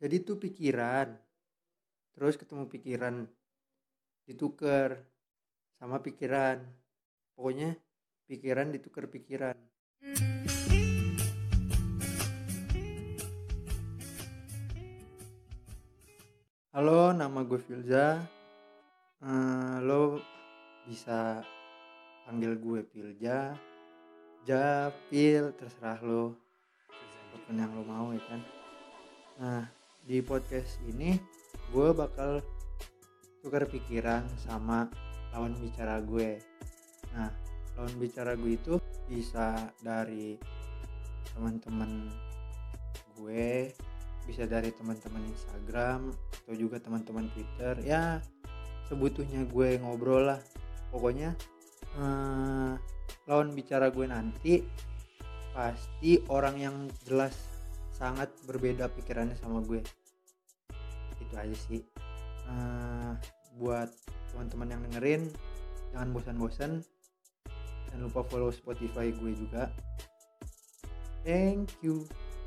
jadi tuh pikiran. Terus ketemu pikiran ditukar sama pikiran. Pokoknya pikiran ditukar pikiran. Halo nama gue Filza. Eh, lo bisa panggil gue Pilja Japil terserah lo. Apa pun yang lo mau ya kan? Nah di podcast ini gue bakal tukar pikiran sama lawan bicara gue. Nah lawan bicara gue itu bisa dari teman-teman gue bisa dari teman-teman Instagram atau juga teman-teman Twitter. Ya sebutuhnya gue ngobrol lah. Pokoknya eh, lawan bicara gue nanti pasti orang yang jelas sangat berbeda pikirannya sama gue. Itu aja sih. Eh, buat teman-teman yang dengerin jangan bosan-bosan. Jangan lupa follow Spotify gue juga. Thank you